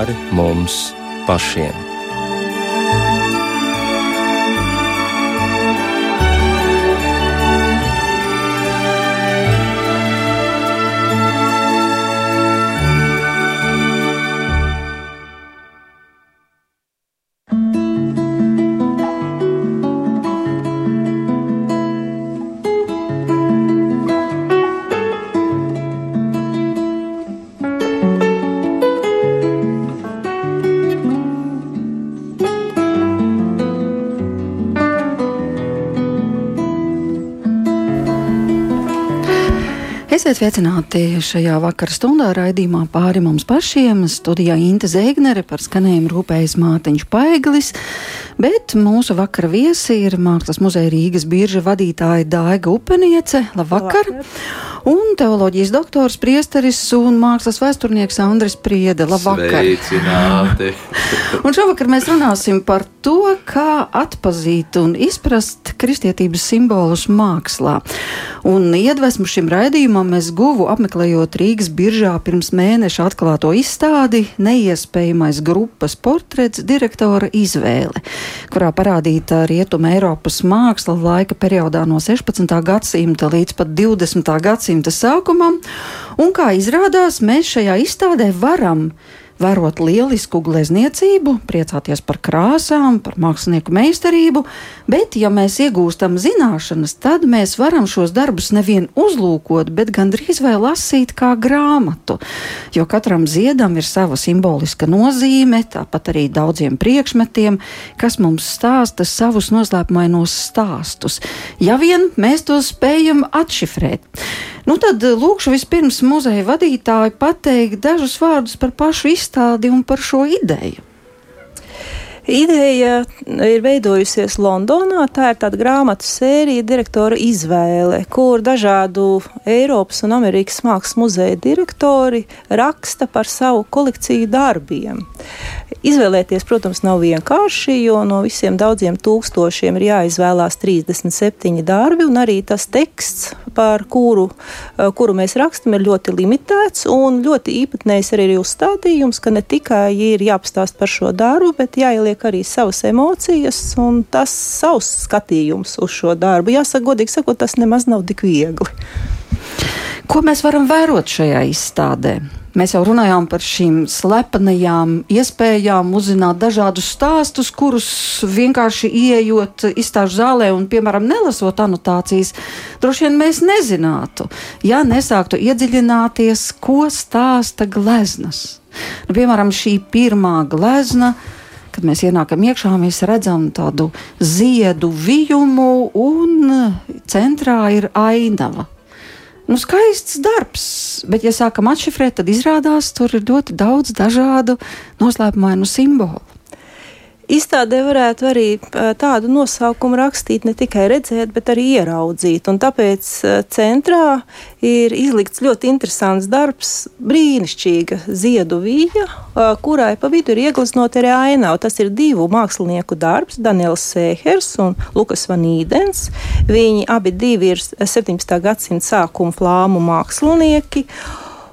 pāri mums pašiem. Esiet sveicināti šajā vakara stundā raidījumā pāri mums pašiem. Studijā Inte Zēgnere par skanējumu rūpējas Mātiņš Paiglis, bet mūsu vakara viesi ir Mākslas muzeja Rīgas birža vadītāja Daiga Upeniece. Labvakar! Labvakar. Un teoloģijas doktors, priesteris un mākslas vēsturnieks Andris Priede. Labvakar! Sveicināti! un šovakar mēs runāsim par to, kā atpazīt un izprast kristietības simbolus mākslā. Un iedvesmu šim raidījumam es guvu apmeklējot Rīgas biržā pirms mēneša atklāto izstādi Neiespējamais grupas portrets direktora izvēle, kurā parādīta Rietuma Eiropas māksla laika periodā no 16. gadsimta līdz pat 20. gadsimta sākumam, un kā izrādās, mēs šajā izstādē varam vērot lielisku glezniecību, priecāties par krāsām, par mākslinieku meistarību, bet, ja mēs iegūstam zināšanas, tad mēs varam šos darbus nevien uzlūkot, bet gandrīz vai lasīt kā grāmatu. Jo katram ziedam ir sava simboliska nozīme, tāpat arī daudziem priekšmetiem, kas mums stāsta savus noslēpumainos stāstus. Ja vien mēs tos spējam atšifrēt. Nu tad eh, lūkšu vispirms muzeja vadītāju pateikt dažus vārdus par pašu izstādi un par šo ideju. Ideja ir veidojusies Londonā. Tā ir tāda grāmatu sērija, direktora izvēle, kur dažādu Eiropas un Amerikas mākslas muzeja direktori raksta par savu kolekciju darbiem. Izvēlēties, protams, nav vienkārši, jo no visiem daudziem tūkstošiem ir jāizvēlās 37 darbi, un arī tas teksts, par kuru, eh, kuru mēs rakstam, ir ļoti limitēts. Ļoti īpatnējs arī ir uzstādījums, ka ne tikai ir jāpastāst par šo darbu, bet jāieliek arī savas emocijas un tas savs skatījums uz šo darbu. Jāsaka, godīgi sakot, tas nemaz nav tik viegli. Ko mēs varam vērot šajā izstādē? Mēs jau runājām par šīm slepenajām iespējām uzzināt dažādus stāstus, kurus vienkārši ieejot izstāžu zālē un, piemēram, nelasot anotācijas, droši vien mēs nezinātu, ja nesāktu iedziļināties, ko stāsta gleznas. Nu, piemēram, šī pirmā glezna kad mēs ienākam iekšā, mēs redzam tādu ziedu vijumu, un centrā ir ainava. Nu, skaists darbs, bet, ja sākam atšifrēt, tad izrādās, tur ir ļoti daudz dažādu noslēpumainu simbolu. Izstādē varētu arī tādu nosaukumu rakstīt ne tikai redzēt, bet arī ieraudzīt. Un tāpēc centrā ir izlikts ļoti interesants darbs, brīnišķīga ziedu vīja, kurai pa vidu ir iegleznota arī ainava. Tas ir divu mākslinieku darbs, Daniels Sēhers un Lukas Vanīdens. Viņi abi divi ir 17. gadsimta sākuma flāmu mākslinieki.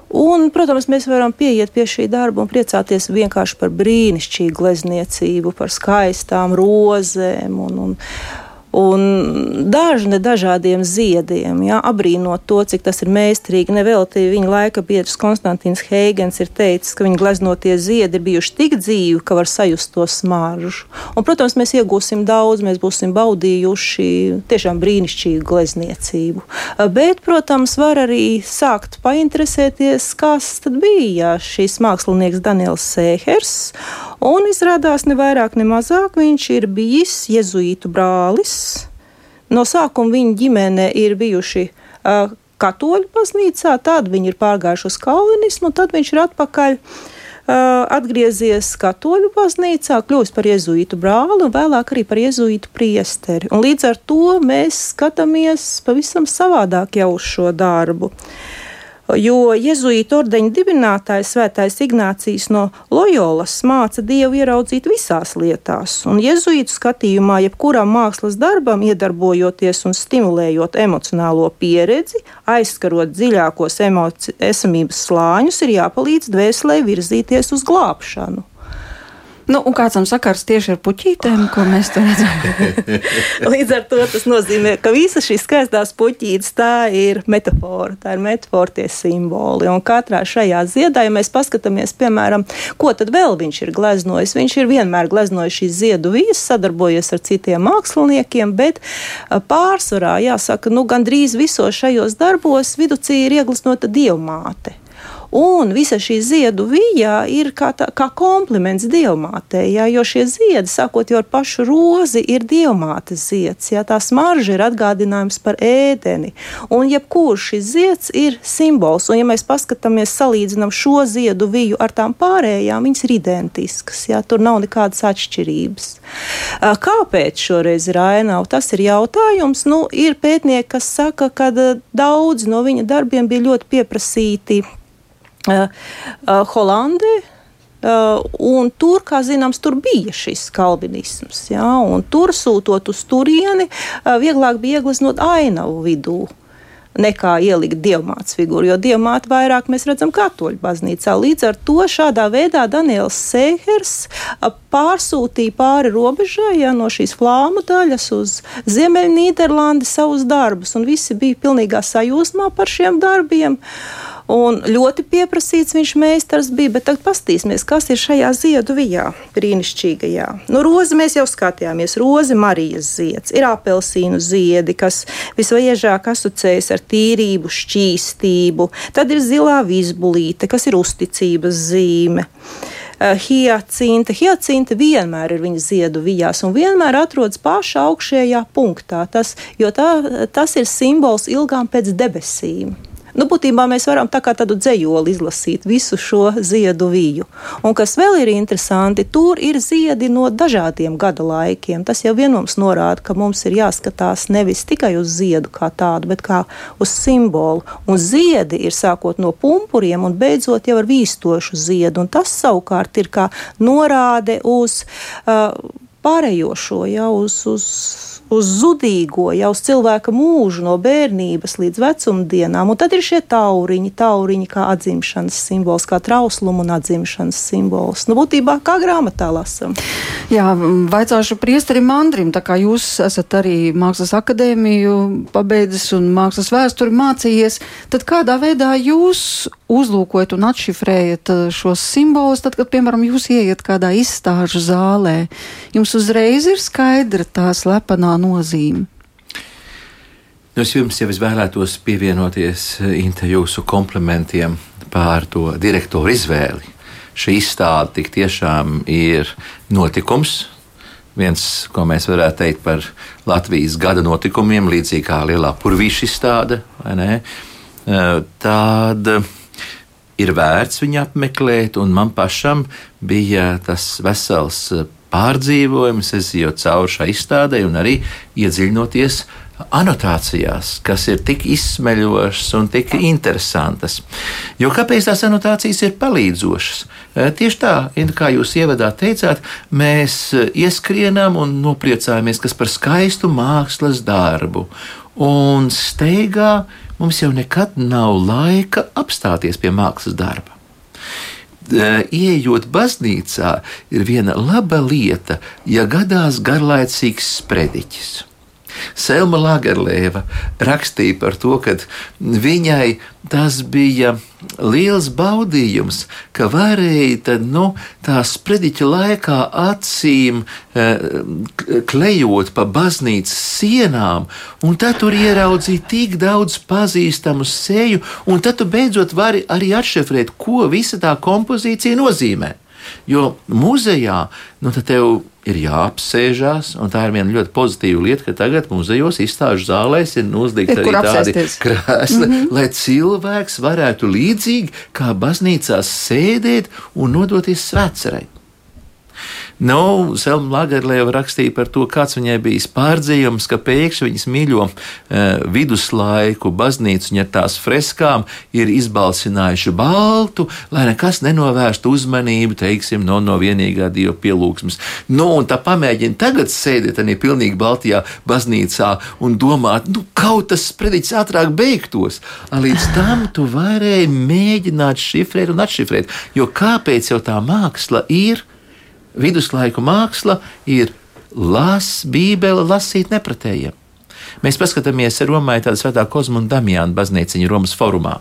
Un, protams, mēs varam pieiet pie šī darba un priecāties vienkārši par brīnišķīgu glezniecību, par skaistām rozēm un, un un dažne dažādiem ziediem, ja, abrīnot to, cik tas ir meistarīgi. Nevelti viņa laika biedrs Konstants Heigens ir teicis, ka viņa gleznotie ziedi ir bijuši tik dzīvi, ka var sajust to smaržu. Un, protams, mēs iegūsim daudz, mēs būsim baudījuši tiešām brīnišķīgu glezniecību. Bet, protams, var arī sākt painteresēties, kas tad bija šīs mākslinieks Daniels Sēhers. Un izrādās ne vairāk, ne mazāk viņš ir bijis jezuītu brālis. No sākuma viņa ģimene ir bijuši uh, katoļu baznīcā, tad viņi ir pārgājuši uz kalvinismu, tad viņš ir atpakaļ. Uh, atgriezies katoļu baznīcā, kļūst par jēzuītu brāli un vēlāk arī par jēzuītu priesteri. Un līdz ar to mēs skatāmies pavisam savādāk jau uz šo darbu. Jo jēzuīta ordeņa dibinātājs Svētais Ignācijas no Loyolas māca Dievu ieraudzīt visās lietās, un jēzuītu skatījumā jebkuram mākslas darbam iedarbojoties un stimulējot emocionālo pieredzi, aizskarot dziļākos esamības slāņus, ir jāpalīdz dvēselē virzīties uz glābšanu. Nu, un kāds tam sakars tieši ar puķītēm, ko mēs tur redzam? Līdz ar to tas nozīmē, ka visas šīs skaistās puķītes tā ir metafora, tā ir metafora tie simboli. Un katrā šajā ziedā, ja mēs paskatāmies, piemēram, ko tad vēl viņš ir gleznojis, viņš ir vienmēr gleznojis šīs ziedu vīzes, sadarbojies ar citiem māksliniekiem, bet pārsvarā, jāsaka, nu, gandrīz visos šajos darbos viducī ir iegleznota dievmāte. Un visa šī ziedu vija ir kā, tā, kā kompliments dievmātei, jā, jo šie ziedi, sākot jau ar pašu rozi, ir dievmātes zieds. Jā, tā smarža ir atgādinājums par ēdeni. Un jebkurš šis zieds ir simbols. Un, ja mēs paskatāmies, salīdzinām šo ziedu viju ar tām pārējām, viņas ir identiskas. Jā, tur nav nekādas atšķirības. Kāpēc šoreiz ir ainava? Tas ir jautājums. Nu, ir pētnieki, kas saka, ka daudz no viņa darbiem bija ļoti pieprasīti uh, uh, Holandē. Uh, un tur, kā zināms, tur bija šis kalvinisms. Ja, tur sūtot uz turieni, uh, vieglāk bija iegleznot ainavu vidū nekā ielikt dievmātes figūru, jo dievmāte vairāk mēs redzam katoļu baznīcā. Līdz ar to šādā veidā Daniels Seihers uh, pārsūtīja pāri robežai ja, no šīs flāmu daļas uz Ziemeļnīderlandi savus darbus, un visi bija pilnīgā sajūsmā par šiem darbiem. Uh, Un ļoti pieprasīts viņš meistars bija, bet tagad pastīsimies, kas ir šajā ziedu vijā, brīnišķīgajā. Nu, rozi mēs jau skatījāmies, rozi Marijas zieds, ir apelsīnu ziedi, kas visvaiežāk asociējas ar tīrību, šķīstību, tad ir zilā vizbulīte, kas ir uzticības zīme. Hiacinta. Hiacinta vienmēr ir viņa ziedu vijās un vienmēr atrodas pašā augšējā punktā, tas, jo tā, tas ir simbols ilgām pēc debesīm. Nu, būtībā mēs varam tā kā tādu dzējoli izlasīt visu šo ziedu viju. Un kas vēl ir interesanti, tur ir ziedi no dažādiem gada laikiem. Tas jau vienums norāda, ka mums ir jāskatās nevis tikai uz ziedu kā tādu, bet kā uz simbolu. Un ziedi ir sākot no pumpuriem un beidzot jau ar vīstošu ziedu. Un tas savukārt ir kā norāde uz uh, pārējošo, jau uz, uz uz zudīgo, jau uz cilvēka mūžu, no bērnības līdz vecumdienām. Un tad ir šie tauriņi, tauriņi kā atzimšanas simbols, kā trausluma un atzimšanas simbols. Nu, būtībā kā grāmatā lasam. Jā, vaicāšu priesterim Andrim, tā kā jūs esat arī mākslas akadēmiju pabeidzis un mākslas vēsturi mācījies, tad kādā veidā jūs uzlūkojat un atšifrējat uh, šos simbolus, tad, kad, piemēram, jūs ieiet kādā izstāžu zālē, jums uzreiz ir skaidra tā slepenā nozīme? Nu, es jums jau es vēlētos pievienoties eh, Inte jūsu komplimentiem par to direktoru izvēli. Šī izstāde tik tiešām ir notikums, viens, ko mēs varētu teikt par Latvijas gada notikumiem, līdzīgi kā lielā purvīša izstāde. Eh, Tad ir vērts viņu apmeklēt, un man pašam bija tas vesels eh, pārdzīvojums, ejot cauri šai izstādē un arī iedziļinoties anotācijās, kas ir tik izsmeļošas un tik interesantas. Jo kāpēc tās anotācijas ir palīdzošas? E, tieši tā, kā jūs ievadā teicāt, mēs ieskrienam un nopriecājamies par skaistu mākslas darbu. Un steigā mums jau nekad nav laika apstāties pie mākslas darba. Iejot baznīcā, ir viena laba lieta, ja gadās garlaicīgs sprediķis. Selma Lagerlēva rakstīja par to, ka viņai tas bija liels baudījums, ka varēja tad, nu, tā sprediķa laikā acīm e, klejot pa baznīcas sienām, un tad tur ieraudzīt tik daudz pazīstamu seju, un tad tu beidzot vari arī atšifrēt, ko visa tā kompozīcija nozīmē. Jo muzejā, nu, tev ir jāapsēžās, un tā ir viena ļoti pozitīva lieta, ka tagad muzejos izstāžu zālēs ir uzlikti arī tādi krēsli, mm -hmm. lai cilvēks varētu līdzīgi kā baznīcās sēdēt un nodoties svētcerei. Nu, Selma Lagerlēva rakstīja par to, kāds viņai bija pārdzīvums, ka pēkšņi viņas mīļo uh, viduslaiku baznīcu ar tās freskām ir izbalsinājuši baltu, lai nekas nenovērstu uzmanību, teiksim, no, no vienīgā dieva pielūgsmes. Nu, un tā pamēģina tagad sēdēt arī pilnīgi Baltijā baznīcā un domāt, nu, kaut tas sprediķis ātrāk beigtos. Līdz tam tu varēji mēģināt šifrēt un atšifrēt, jo kāpēc jau tā māksla ir? Viduslaiku māksla ir las, Bībele lasīt nepratējiem. Mēs paskatāmies Romā, tāda svētā Kozma un Damiāna baznīciņa Romas formā.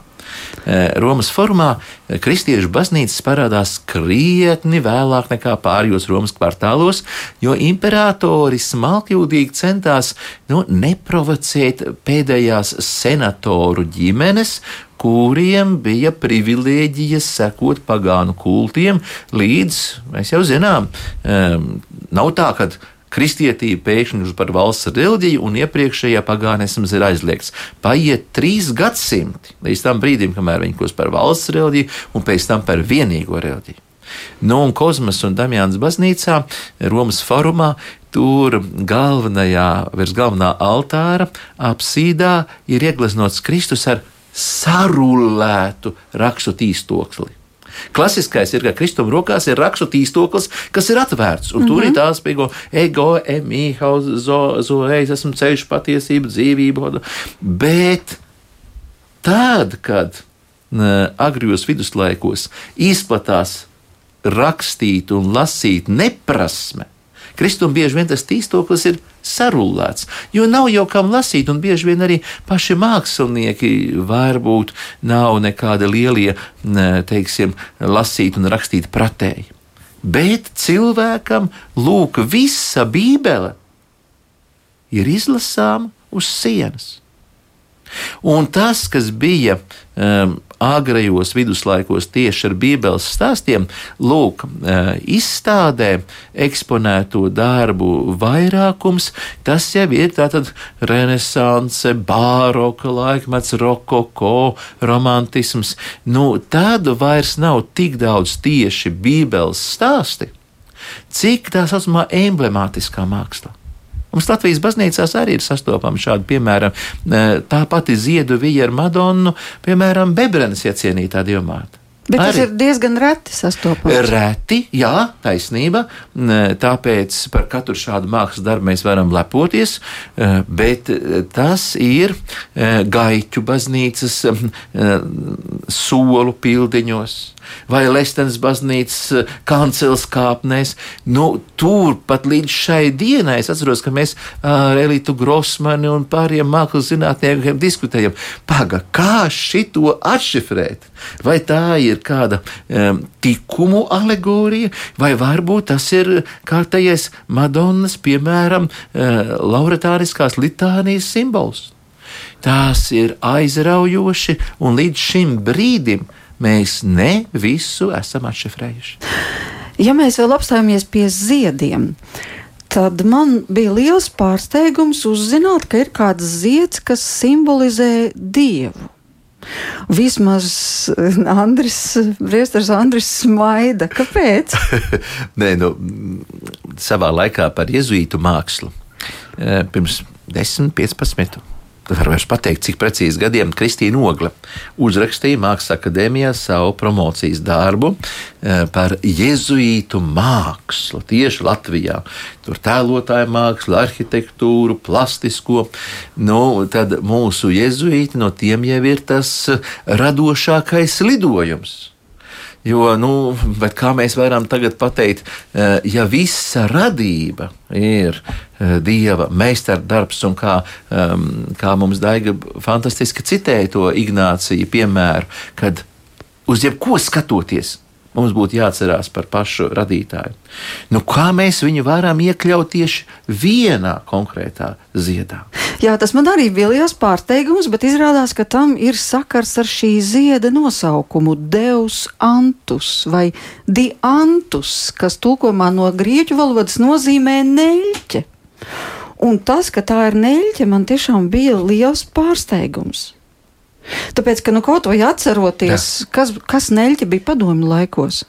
Eh, Romas formā eh, kristiešu baznīcas parādās krietni vēlāk nekā pārējos Romas kvartālos, jo imperatori smalkjūtīgi centās nu, neprovocēt pēdējās senatoru ģimenes, kuriem bija privilēģija sekot pagānu kultiem, līdz mēs jau zinām, nav tā, ka kristietība pēkšņi kļūst par valsts reliģiju, un iepriekšējā pagānisms ir aizliegts. Paiet trīs gadsimti līdz tam brīdim, kamēr viņi kļūst par valsts reliģiju, un pēc tam par vienīgo reliģiju. Nu, un Kozmas un Damjāns baznīcā, Romas forumā, tur galvenajā, virs galvenā altāra apsīdā ir iegleznots Kristus ar sarulētu rakstu tīstokli. Klasiskais ir, ka kristuma rokās ir rakstu tīstoklis, kas ir atvērts, un mm -hmm. tur ir tās spēko ego, emīhaus, zo, zoeis, esmu ceļš, patiesība, dzīvība. Bet tad, kad agrijos viduslaikos izplatās rakstīt un lasīt neprasme, Kristum bieži vien tas tīstoklis ir sarullēts, jo nav jau kam lasīt, un bieži vien arī paši mākslinieki varbūt nav nekādi lielie, teiksim, lasīt un rakstīt pratēji. Bet cilvēkam, lūk, visa Bībele ir izlasāma uz sienas. Un tas, kas bija um, agrajos viduslaikos tieši ar Bībeles stāstiem, lūk, uh, izstādē eksponēto darbu vairākums, tas jau ir tātad renesanse, bāroka laikmets, rokoko, romantisms. Nu, tādu vairs nav tik daudz tieši Bībeles stāsti, cik tā saucamā emblemātiskā māksla. Mums Latvijas baznīcās arī ir sastopama šāda, piemēram, tā pati ziedu vija ar Madonu, piemēram, Bebrenes iecienītā diamāta. Bet Arī. tas ir diezgan reti sastopams. Reti, jā, taisnība. Tāpēc par katru šādu mākslas darbu mēs varam lepoties, bet tas ir gaiķu baznīcas solu pildiņos vai Lestenes baznīcas kancels kāpnēs. Nu, tur pat līdz šai dienai es atceros, ka mēs ar Elitu Grossmani un pāriem mākslas zinātniekiem diskutējam, paga, kā šito atšifrēt? Vai tā ir kāda um, tikumu alegorija, vai varbūt tas ir kārtējais Madonnas, piemēram, uh, lauretāriskās litānijas simbols. Tās ir aizraujoši, un līdz šim brīdim mēs ne visu esam atšifrējuši. Ja mēs vēl apstājamies pie ziediem, tad man bija liels pārsteigums uzzināt, ka ir kāds zieds, kas simbolizē dievu. Vismaz Andris, Priestars Andris smaida. Kāpēc? Nē, nu, savā laikā par jezuītu mākslu. Eh, pirms 10, 15 var vairs pateikt, cik precīzi gadiem Kristīna Ogla uzrakstīja Mākslas akadēmijā savu promocijas darbu eh, par jezuītu mākslu tieši Latvijā. Tur tēlotāja mākslu, arhitektūru, plastisko. Nu, tad mūsu jezuīti no tiem jau ir tas radošākais lidojums. Jo, nu, kā mēs varam tagad pateikt, eh, ja visa radība ir eh, dieva meistardarbs, un kā, um, kā mums Daiga fantastiski citēja to Ignāciju piemēru, kad uz jebko skatoties, mums būtu jāatcerās par pašu radītāju. Nu, kā mēs viņu varam iekļaut tieši vienā konkrētā ziedā? Jā, tas man arī bija liels pārsteigums, bet izrādās, ka tam ir sakars ar šī zieda nosaukumu Deus Antus vai Diantus, kas tulkojumā no grieķu valodas nozīmē neļķe. Un tas, ka tā ir neļķe, man tiešām bija liels pārsteigums. Tāpēc, ka nu, kaut vai atceroties, Jā. kas, kas neļķi bija padomju laikos.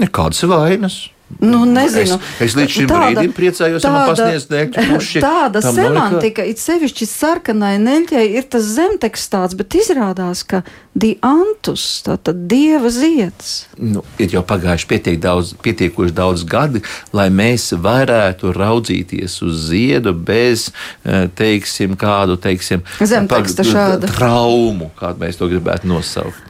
Nekādas vainas. Nu, nezinu. Es, es līdz šim tāda, brīdim priecājos, ka man pasniedz neļķu puši. Tāda semantika, it sevišķi sarkanai neļķei, ir tas zemteksts tāds, bet izrādās, ka diantus, tātad dieva zieds. Nu, ir jau pagājuši pietiek daudz, pietiekoši daudz gadi, lai mēs varētu raudzīties uz ziedu bez, eh, teiksim, kādu, teiksim, zemteksta šāda traumu, kādu mēs to gribētu nosaukt.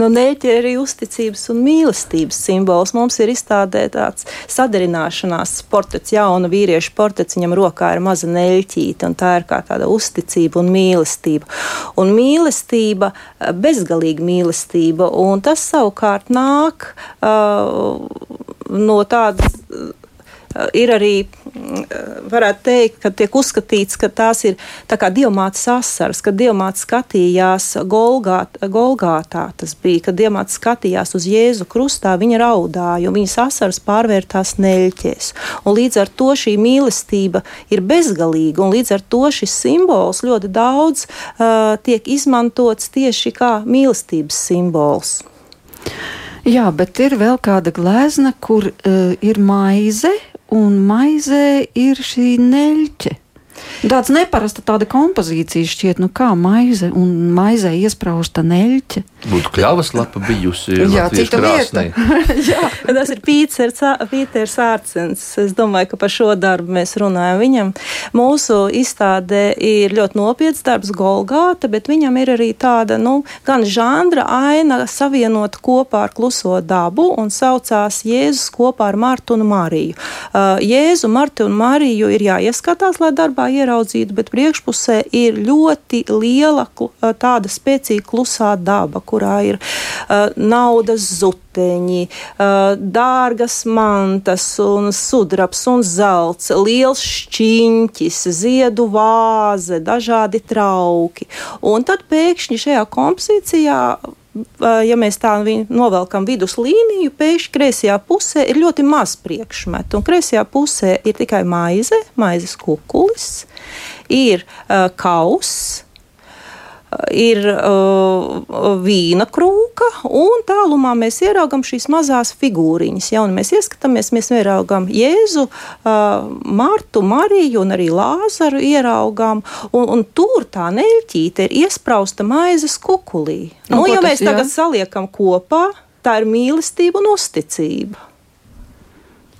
No neļķa ir arī uzticības un mīlestības simbols. Mums ir izstādē tāds sadarināšanās portrets, jauna vīrieša portrets, viņam rokā ir maza neļķīte, un tā ir kā tāda uzticība un mīlestība. Un mīlestība, bezgalīga mīlestība, un tas savukārt nāk uh, no tādas. Ir arī varētu teikt, ka tiek uzskatīts, ka tās ir tā kā diamāts asaras, kad diamāts skatījās Golgāt, Golgātā. Tas bija, kad diamāts skatījās uz Jēzu krustā, viņa raudāja, un viņas asaras pārvērtās neļķēs. Un līdz ar to šī mīlestība ir bezgalīga, un līdz ar to šis simbols ļoti daudz uh, tiek izmantots tieši kā mīlestības simbols. Jā, bet ir vēl kāda glezna, kur uh, ir maize, un maizē ir šī neļķe. Tāds neparasta tāda kompozīcija šķiet, nu kā maize un maizē iesprausta neļķe. Būtu kļavas lapa bijusi. Jā, cita vieta. Tas ir Pīters, Pīters Ārcens. Es domāju, ka par šo darbu mēs runājam. Viņam mūsu izstādē ir ļoti nopietns darbs Golgāta, bet viņam ir arī tāda, nu, gan žanra aina savienot kopā ar kluso dabu un saucās Jēzus kopā ar Martu un Mariju. Uh, Jēzu, Martu un Mariju ir jāieskatās, lai darbā ieraudzītu, bet priekšpusē ir ļoti liela tāda spēcīga klusā daba, kurā ir uh, naudas zuteņi, uh, dārgas mantas un sudrabs un zelts, liels šķiņķis, ziedu vāze, dažādi trauki. Un tad pēkšņi šajā kompozīcijā ja mēs tā novelkam vidus līniju, pēkšņi kreisajā pusē ir ļoti maz priekšmetu. Un kreisajā pusē ir tikai maize, maizes kukulis, ir uh, kauss ir uh, vīna krūka, un tālumā mēs ieraugam šīs mazās figūriņas. Ja mēs ieskatāmies, mēs ieraugam Jēzu, uh, Martu, Mariju un arī Lāzaru ieraugam, un, un tur tā neļķīte ir iesprausta maizes kukulī. Nu, ja mēs tagad jā? saliekam kopā, tā ir mīlestība un uzticība.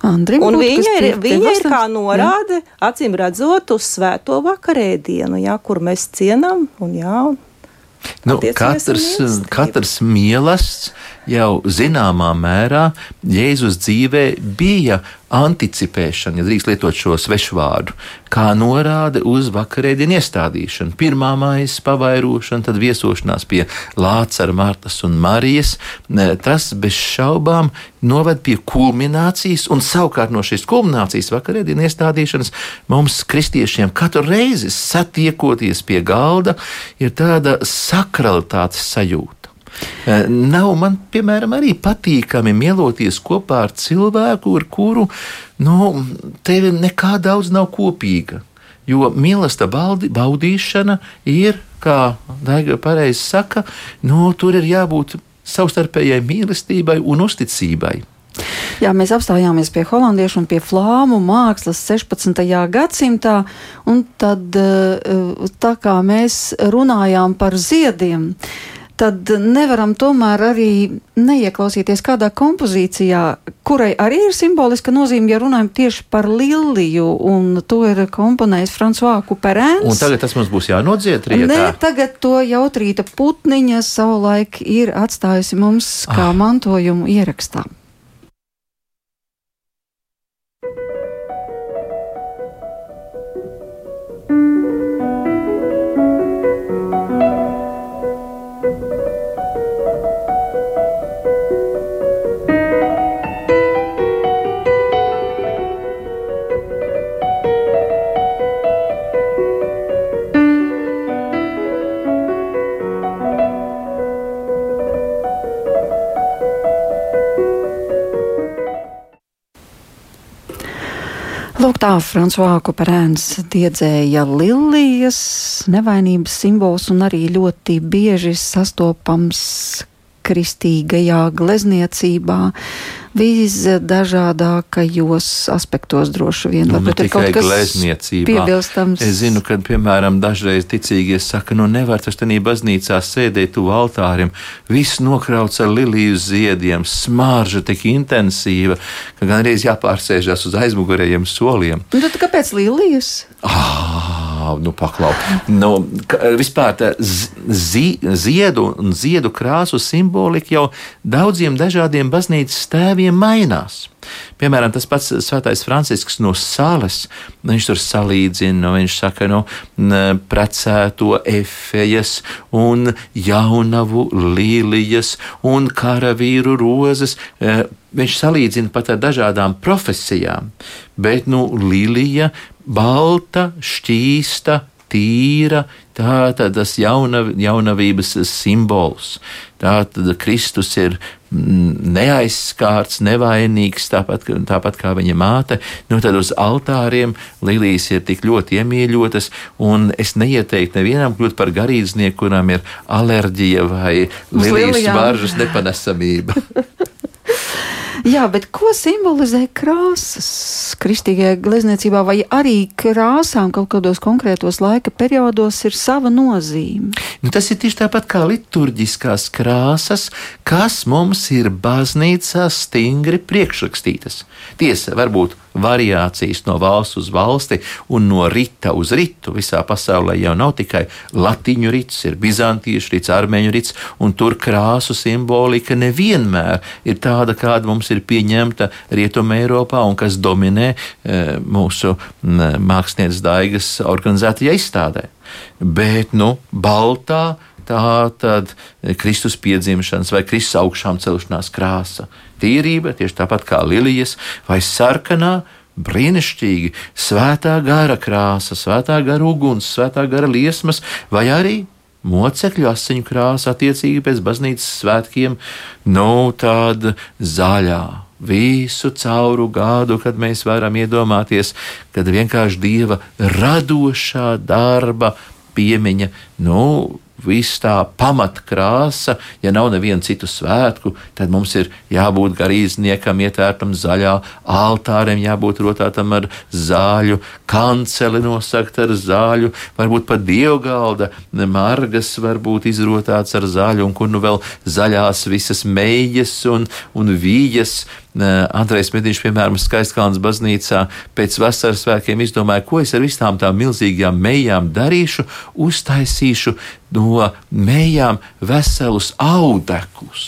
Andrim un viņa ir, viņa ir kā norāde, jā. acīm redzot, uz svēto vakarēdienu, jā, kur mēs cienām un jā. Nu, katrs, katrs mielasts jau zināmā mērā Jēzus dzīvē bija anticipēšana, ja drīkst lietot šo svešu vārdu, kā norāde uz vakarēdienu iestādīšanu. Pirmā maisa pavairošana, tad viesošanās pie Lācara, Martas un Marijas. Tas bez šaubām noved pie kulminācijas, un savukārt no šīs kulminācijas vakarēdienu iestādīšanas mums, kristiešiem, katru reizi satiekoties pie galda, ir tāda sakralitātes sajūta. Eh, nav man, piemēram, arī patīkami mieloties kopā ar cilvēku, ar kuru nu, tev nekā daudz nav kopīga. Jo mīlestība baudīšana ir, kā Daiga pareizi saka, nu, tur ir jābūt savstarpējai mīlestībai un uzticībai. Jā, mēs apstājāmies pie holandiešu un pie flāmu mākslas 16. gadsimtā, un tad eh, tā kā mēs runājām par ziediem, tad nevaram tomēr arī neieklausīties kādā kompozīcijā, kurai arī ir simboliska nozīme, ja runājam tieši par liliju, un to ir komponējis Fransuā Kuperēns. Un tagad tas mums būs jānodziet rietā? Nē, tagad to jautrīta putniņa savulaik ir atstājusi mums kā ah. mantojumu ierakstām. Tā Frančiskā Kuperēns diedzēja lilijas, nevainības simbols un arī ļoti bieži sastopams kristīgajā glezniecībā. Visdažādākajos aspektos droši vien. Nu, Varbūt ne ir kaut kas glezniecībā. piebilstams. Es zinu, ka, piemēram, dažreiz ticīgie saka, nu nevar taču tādā baznīcā sēdēt tuvu altārim, viss nokrauts ar liliju ziediem, smārža tik intensīva, ka gan arī jāpārsēžas uz aizmugurējiem soliem. Nu, tad kāpēc līnijas? Ah, nu, paklau. Nu, vispār tā zi, ziedu un ziedu krāsu simbolika jau daudziem dažādiem baznīcas tēviem mainās. Piemēram, tas pats Svētais Francisks no Sāles. Viņš tur salīdzina, viņš saka, no nu, precēto efejas un jaunavu līnijas un karavīru rozes. Viņš salīdzina pat ar dažādām profesijām, bet nu, līnija balta, šķīsta, tīra, tā tad tas jaunav, jaunavības simbols. Tā tad Kristus ir mm, neaizskārts, nevainīgs, tāpat, tāpat kā viņa māte. Nu, tad uz altāriem līnijas ir tik ļoti iemīļotas, un es neieteiktu nevienam kļūt par garīdznieku, kuram ir alerģija vai līnijas varžas nepanesamība. Jā, bet ko simbolizē krāsas kristīgajā glezniecībā, vai arī krāsām kaut kādos konkrētos laika periodos ir sava nozīme? Nu, tas ir tieši tāpat kā liturģiskās krāsas, kas mums ir baznīcā stingri priekšrakstītas. Tiesa, varbūt variācijas no valsts uz valsti un no rita uz ritu. Visā pasaulē jau nav tikai latīņu rits, ir bizantiešu rits, armēņu rits, un tur krāsu simbolika nevienmēr ir tāda, kāda mums ir pieņemta Rietumē Eiropā un kas dominē e, mūsu mākslinieces daigas organizētajā izstādē. Bet, nu, baltā tā tad Kristus piedzimšanas vai Kristus augšām celšanās krāsa. Tīrība, tieši tāpat kā lilijas vai sarkanā, brīnišķīgi svētā gara krāsa, svētā gara uguns, svētā gara liesmas vai arī mocekļu asiņu krāsa attiecīgi pēc baznīcas svētkiem, nu tāda zaļā. Visu cauru gadu, kad mēs varam iedomāties, kad vienkārši dieva radošā darba piemiņa, nu, viss tā pamatkrāsa, ja nav nevienu citu svētku, tad mums ir jābūt garīdzniekam, ietērtam zaļā, altāriem jābūt rotātam ar zāļu, kanceli nosakt ar zāļu, varbūt pat dievgalda, margas varbūt izrotāts ar zāļu, un kur nu vēl zaļās visas meijas un, un vījas. Andrejs Medīņš, piemēram, Skaistkalnas baznīcā pēc vasaras svētkiem izdomāja, ko es ar visām tām milzīgajām mejām darīšu, uztaisīšu no mejām veselus audeklus.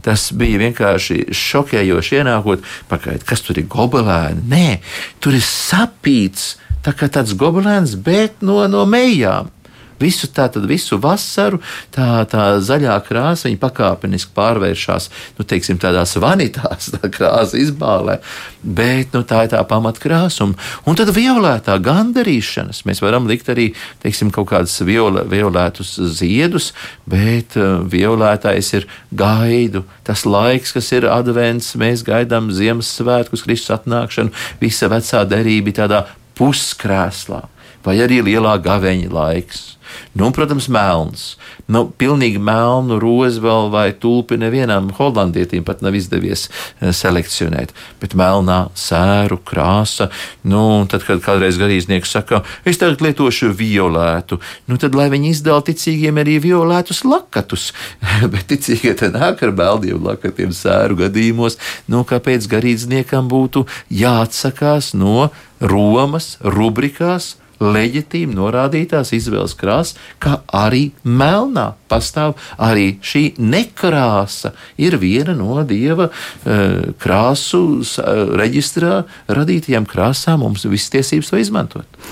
Tas bija vienkārši šokējoši ienākot, pakaļ, kas tur ir gobelēni. Nē, tur ir sapīts tā kā tāds gobelēns, bet no, no mejām. Visu tā tad visu vasaru tā, tā zaļā krāsa viņa pakāpeniski pārvēršas, nu, teiksim, tādās vanitās, tā krāsa izbālē, bet nu, tā ir tā pamatkrāsa. Un, un tad violētā gandarīšanas. Mēs varam likt arī, teiksim, kaut kādus violē, violētus ziedus, bet uh, violētais ir gaidu, tas laiks, kas ir advents, mēs gaidām Ziemassvētkus, Kristus atnākšanu, visa vecā derība tādā puskrēslā vai arī lielā gaveņa laiks. Nu, un, protams, melns. Nu, pilnīgi melnu rozi vēl vai tulpi nevienam holandietim pat nav izdevies eh, selekcionēt, bet melnā sēru krāsa. Nu, tad, kad kādreiz garīdznieks saka, es tagad lietošu violētu, nu, tad lai viņi izdala ticīgiem arī violetus lakatus, bet ticīgie te nāk ar beldiem lakatiem sēru gadījumos, nu, kāpēc garīdzniekam būtu jāatsakās no Romas rubrikās leģitīmi norādītās izvēles krāsas, kā arī melnā pastāv arī šī nekrāsa. Ir viena no dieva uh, krāsu uh, reģistrā radītajām krāsām, mums visas tiesības to izmantot.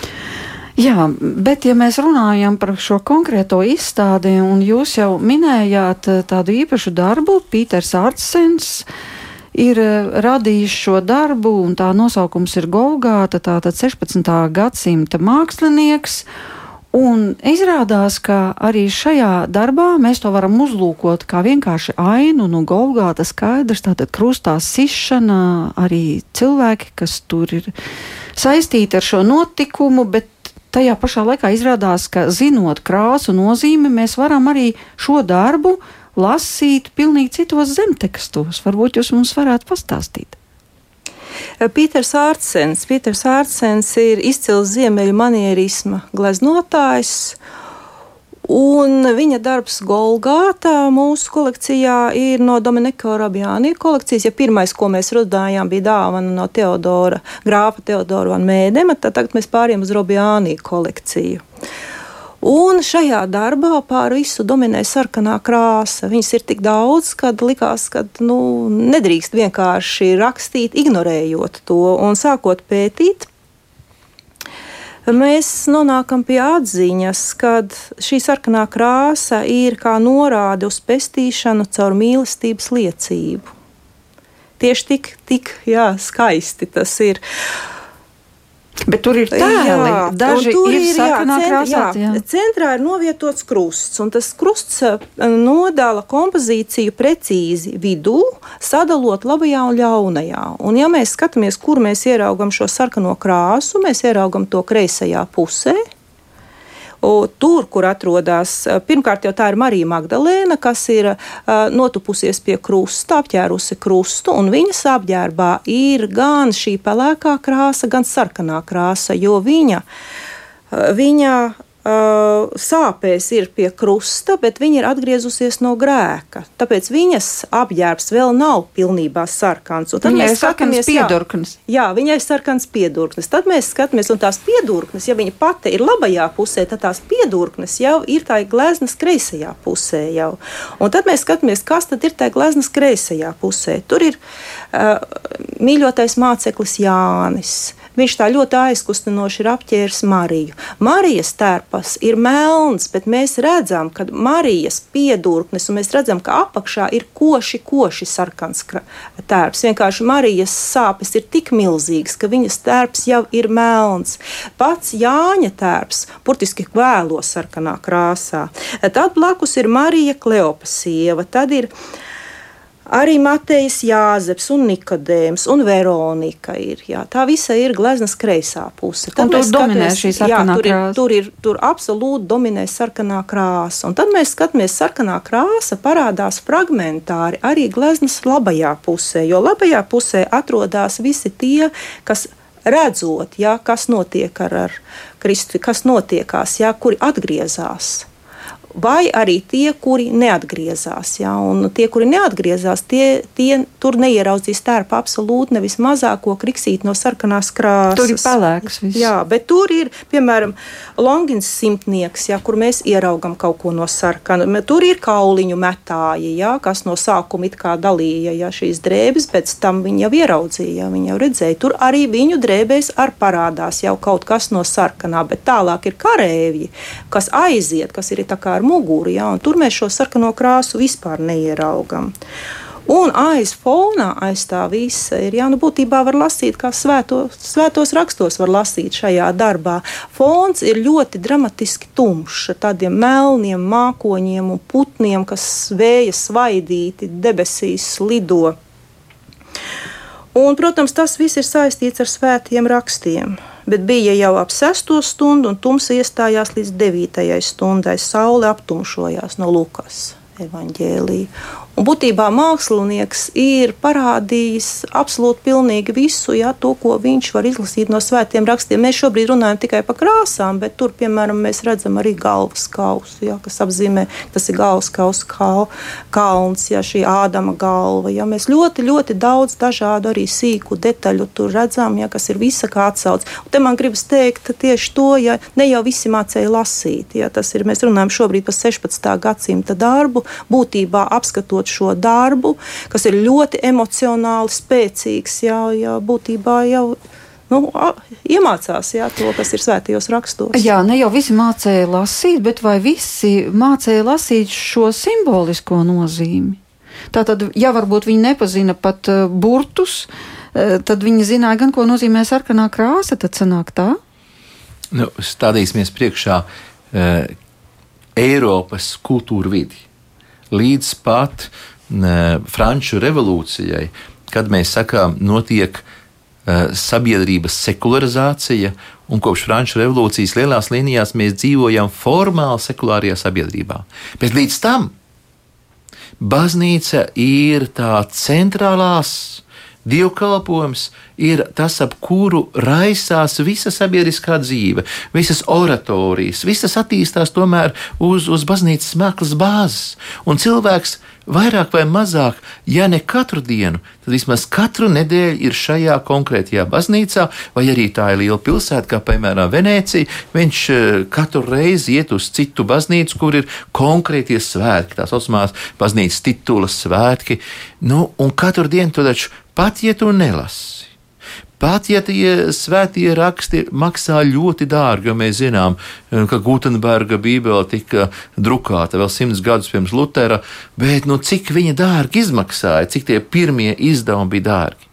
Jā, bet ja mēs runājam par šo konkrēto izstādi, un jūs jau minējāt eh, tādu īpašu darbu, Pīters Artsens, uh, ir eh, radījis šo darbu, un tā nosaukums ir Golgāta, tātad 16. gadsimta mākslinieks. Un izrādās, ka arī šajā darbā mēs to varam uzlūkot kā vienkārši ainu nu, Golgāta skaidrs, tātad krustā sišana, arī cilvēki, kas tur ir saistīti ar šo notikumu, bet tajā pašā laikā izrādās, ka zinot krāsu nozīmi, mēs varam arī šo darbu lasīt pilnīgi citos zemtekstos. Varbūt jūs mums varētu pastāstīt. Pīters Ārtsens. Pīters Ārtsens ir izcils ziemeļu manierisma gleznotājs. Un viņa darbs Golgātā mūsu kolekcijā ir no Dominika Rabjānija kolekcijas. Ja pirmais, ko mēs runājām, bija dāvana no Teodora, grāfa Teodora Van Mēdema, tad tagad mēs pāriem uz Rabjānija kolekciju. Un šajā darbā pār visu dominē sarkanā krāsa. Viņas ir tik daudz, ka likās, ka nu, nedrīkst vienkārši rakstīt, ignorējot to un sākot pētīt mēs nonākam pie atziņas, ka šī sarkanā krāsa ir kā norāde uz pestīšanu caur mīlestības liecību. Tieši tik, tik jā, skaisti tas ir. Bet tur ir tēli. Daži tur ir, ir sarkanā krāsā. Jā. Centrā ir novietots krusts, un tas krusts eh, nodala kompozīciju precīzi vidū, sadalot labajā un ļaunajā. Un ja mēs skatāmies, kur mēs ieraugam šo sarkano krāsu, mēs ieraugam to kreisajā pusē. Tur, kur atrodas, pirmkārt jau tā ir Marija Magdalēna, kas ir notupusies pie krusta, apģērusi krustu, un viņas apģērbā ir gan šī pelēkā krāsa, gan sarkanā krāsa, jo viņa, viņa uh, sāpēs ir pie krusta, bet viņa ir atgriezusies no grēka. Tāpēc viņas apģērbs vēl nav pilnībā sarkans. Tad viņai mēs skatāmies, piedurknis. Jā, jā, viņai ir sarkans piedurknis. Tad mēs skatāmies, un tās piedurknis, ja viņa pati ir labajā pusē, tad tās piedurknis jau ir tā gleznas kreisajā pusē. Jau. Un tad mēs skatāmies, kas tad ir tā gleznas kreisajā pusē. Tur ir uh, mīļotais māceklis Jānis. Viņš tā ļoti aizkustinoši ir apķēris Mariju. Marijas tērpas ir melns, bet mēs redzam, ka Marijas piedurknes, un mēs redzam, ka apakšā ir koši, koši sarkans tērps. Vienkārši Marijas sāpes ir tik milzīgas, ka viņas tērps jau ir melns. Pats Jāņa tērps, burtiski vēlo sarkanā krāsā. Tad blakus ir Marija Kleopas sieva. Tad ir Arī Matejs Jāzeps un Nikodēms un Veronika ir. Jā, tā visa ir gleznas kreisā puse. Tad tur dominē šī sarkanā jā, tur krāsa. Ir, tur ir tur absolūti dominē sarkanā krāsa. Un tad mēs skatāmies, sarkanā krāsa parādās fragmentāri arī gleznas labajā pusē, jo labajā pusē atrodas visi tie, kas redzot, jā, kas notiek ar, ar Kristu, kas notiekās, jā, kuri atgriezās vai arī tie, kuri neatgriezās. Ja? Un tie, kuri neatgriezās, tie, tie tur neieraudzīs tērpu absolūti nevis mazāko kriksīt no sarkanās krāsas. Tur ir pelēks. Viss. Jā, bet tur ir, piemēram, Longins simtnieks, ja, kur mēs ieraugam kaut ko no sarkana. Tur ir kauliņu metāji, ja, kas no sākuma it kā dalīja ja, šīs drēbes, pēc tam viņi jau ieraudzīja, ja, viņi jau redzēja. Tur arī viņu drēbēs ar parādās jau kaut kas no sarkanā, bet tālāk ir karēvji, kas aiziet, kas ir tā kā ar muguru, ja, tur mēs šo sarkano krāsu vispār neieraugam. Un aiz fonā, aiz tā visa ir, jā, nu, būtībā var lasīt, kā svēto, svētos rakstos var lasīt šajā darbā. Fons ir ļoti dramatiski tumšs, ar tādiem melniem mākoņiem un putniem, kas vēja svaidīti debesīs lido. Un, protams, tas viss ir saistīts ar svētiem rakstiem bet bija jau ap 6 stundu, un tums iestājās līdz 9 stundai. Saule aptumšojās no Lukas evaņģēlīja. Un būtībā mākslinieks ir parādījis absolūti pilnīgi visu, ja, to, ko viņš var izlasīt no svētiem rakstiem. Mēs šobrīd runājam tikai par krāsām, bet tur, piemēram, mēs redzam arī galvas kausu, ja, kas apzīmē, tas ir galvas kausa kal, kalns, ja šī ādama galva. Ja. Mēs ļoti, ļoti daudz dažādu arī sīku detaļu tur redzam, ja, kas ir visa kā atsauc. Un te man gribas teikt tieši to, ja ne jau visi mācēja lasīt. Ja, tas ir, mēs runājam šobrīd par 16. gadsimta darbu, būtībā apskatot šo darbu, kas ir ļoti emocionāli spēcīgs, jā, jā, būtībā jau nu, iemācās jā, to, kas ir svētajos rakstos. Jā, ne jau visi mācīja lasīt, bet vai visi mācīja lasīt šo simbolisko nozīmi? Tātad, ja varbūt viņi nepazina pat uh, burtus, uh, tad viņi zināja gan, ko nozīmē sarkanā krāsa, tad sanāk tā. Nu, stādīsimies priekšā uh, Eiropas kultūra vidi līdz pat Franču revolūcijai, kad mēs sakām, notiek uh, sabiedrības sekularizācija, un kopš Franču revolūcijas lielās līnijās mēs dzīvojam formāli sekulārajā sabiedrībā. Bet līdz tam baznīca ir tā centrālās dievkalpojums, ir tas, ap kuru raisās visa sabiedriskā dzīve, visas oratorijas, visas attīstās tomēr uz, uz baznīcas mēklas bāzes. Un cilvēks vairāk vai mazāk, ja ne katru dienu, tad vismaz katru nedēļu ir šajā konkrētajā baznīcā, vai arī tā ir liela pilsēta, kā piemēram Venecija. Viņš eh, katru reizi iet uz citu baznīcu, kur ir konkrētie svētki, tās osmās baznīcas titulas svētki. Nu, un katru dienu to taču pat, ja tu nelasi Pat ja tie svētie raksti maksā ļoti dārgi, jo mēs zinām, eh, ka Gutenberga Bībele tika drukāta vēl simts gadus pirms Lutera, bet nu, cik viņa dārgi izmaksāja, cik tie pirmie izdevumi bija dārgi.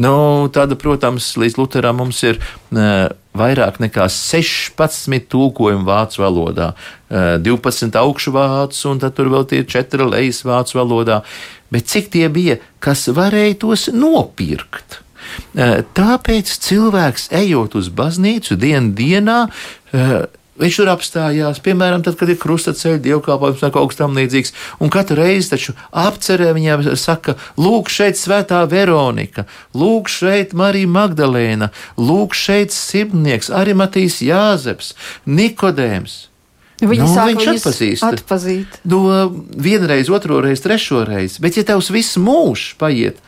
Nu, tāda, protams, līdz Lutheram mums ir uh, vairāk nekā 16 tulkojumi vācu valodā, uh, 12 augšu vācu, un tad tur vēl tie 4 lejas vācu valodā. Bet cik tie bija, kas varēja tos nopirkt? Tāpēc cilvēks, ejot uz baznīcu dienu dienā, Viņš tur apstājās, piemēram, tad, kad ir krustaceļa dievkalpojums vai kaut kas tamlīdzīgs. Un katru reizi taču apcerē viņam saka, lūk, šeit svētā Veronika, lūk, šeit Marija Magdalēna, lūk, šeit Sibnieks, arī Matīs Jāzeps, Nikodēms. Viņa nu, sāk viņš atpazīst. atpazīt. No vienreiz, otro reizi, trešo reizi. Bet, ja tavs viss mūžs paiet,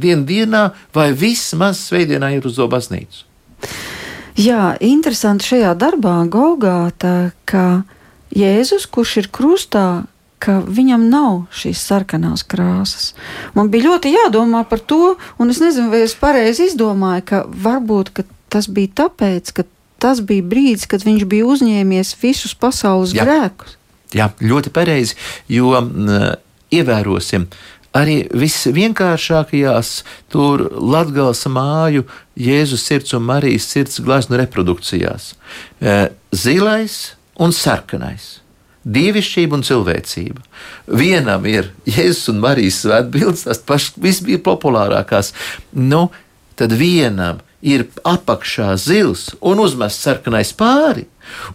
dienu dienā vai vismaz svētdienā ir uz to baznīcu. Jā, interesanti šajā darbā Golgāta, ka Jēzus, kurš ir krustā, ka viņam nav šīs sarkanās krāsas. Man bija ļoti jādomā par to, un es nezinu, vai es pareizi izdomāju, ka varbūt ka tas bija tāpēc, ka tas bija brīdis, kad viņš bija uzņēmies visus pasaules Jā. grēkus. Jā, ļoti pareizi, jo m, ievērosim, uh, arī visvienkāršākajās tur Latgales māju Jēzus sirds un Marijas sirds gleznu reprodukcijās. E, zilais un sarkanais. Dievišķība un cilvēcība. Vienam ir Jēzus un Marijas svētbildes, tas pašs viss bija populārākās. Nu, tad vienam ir apakšā zils un uzmests sarkanais pāri,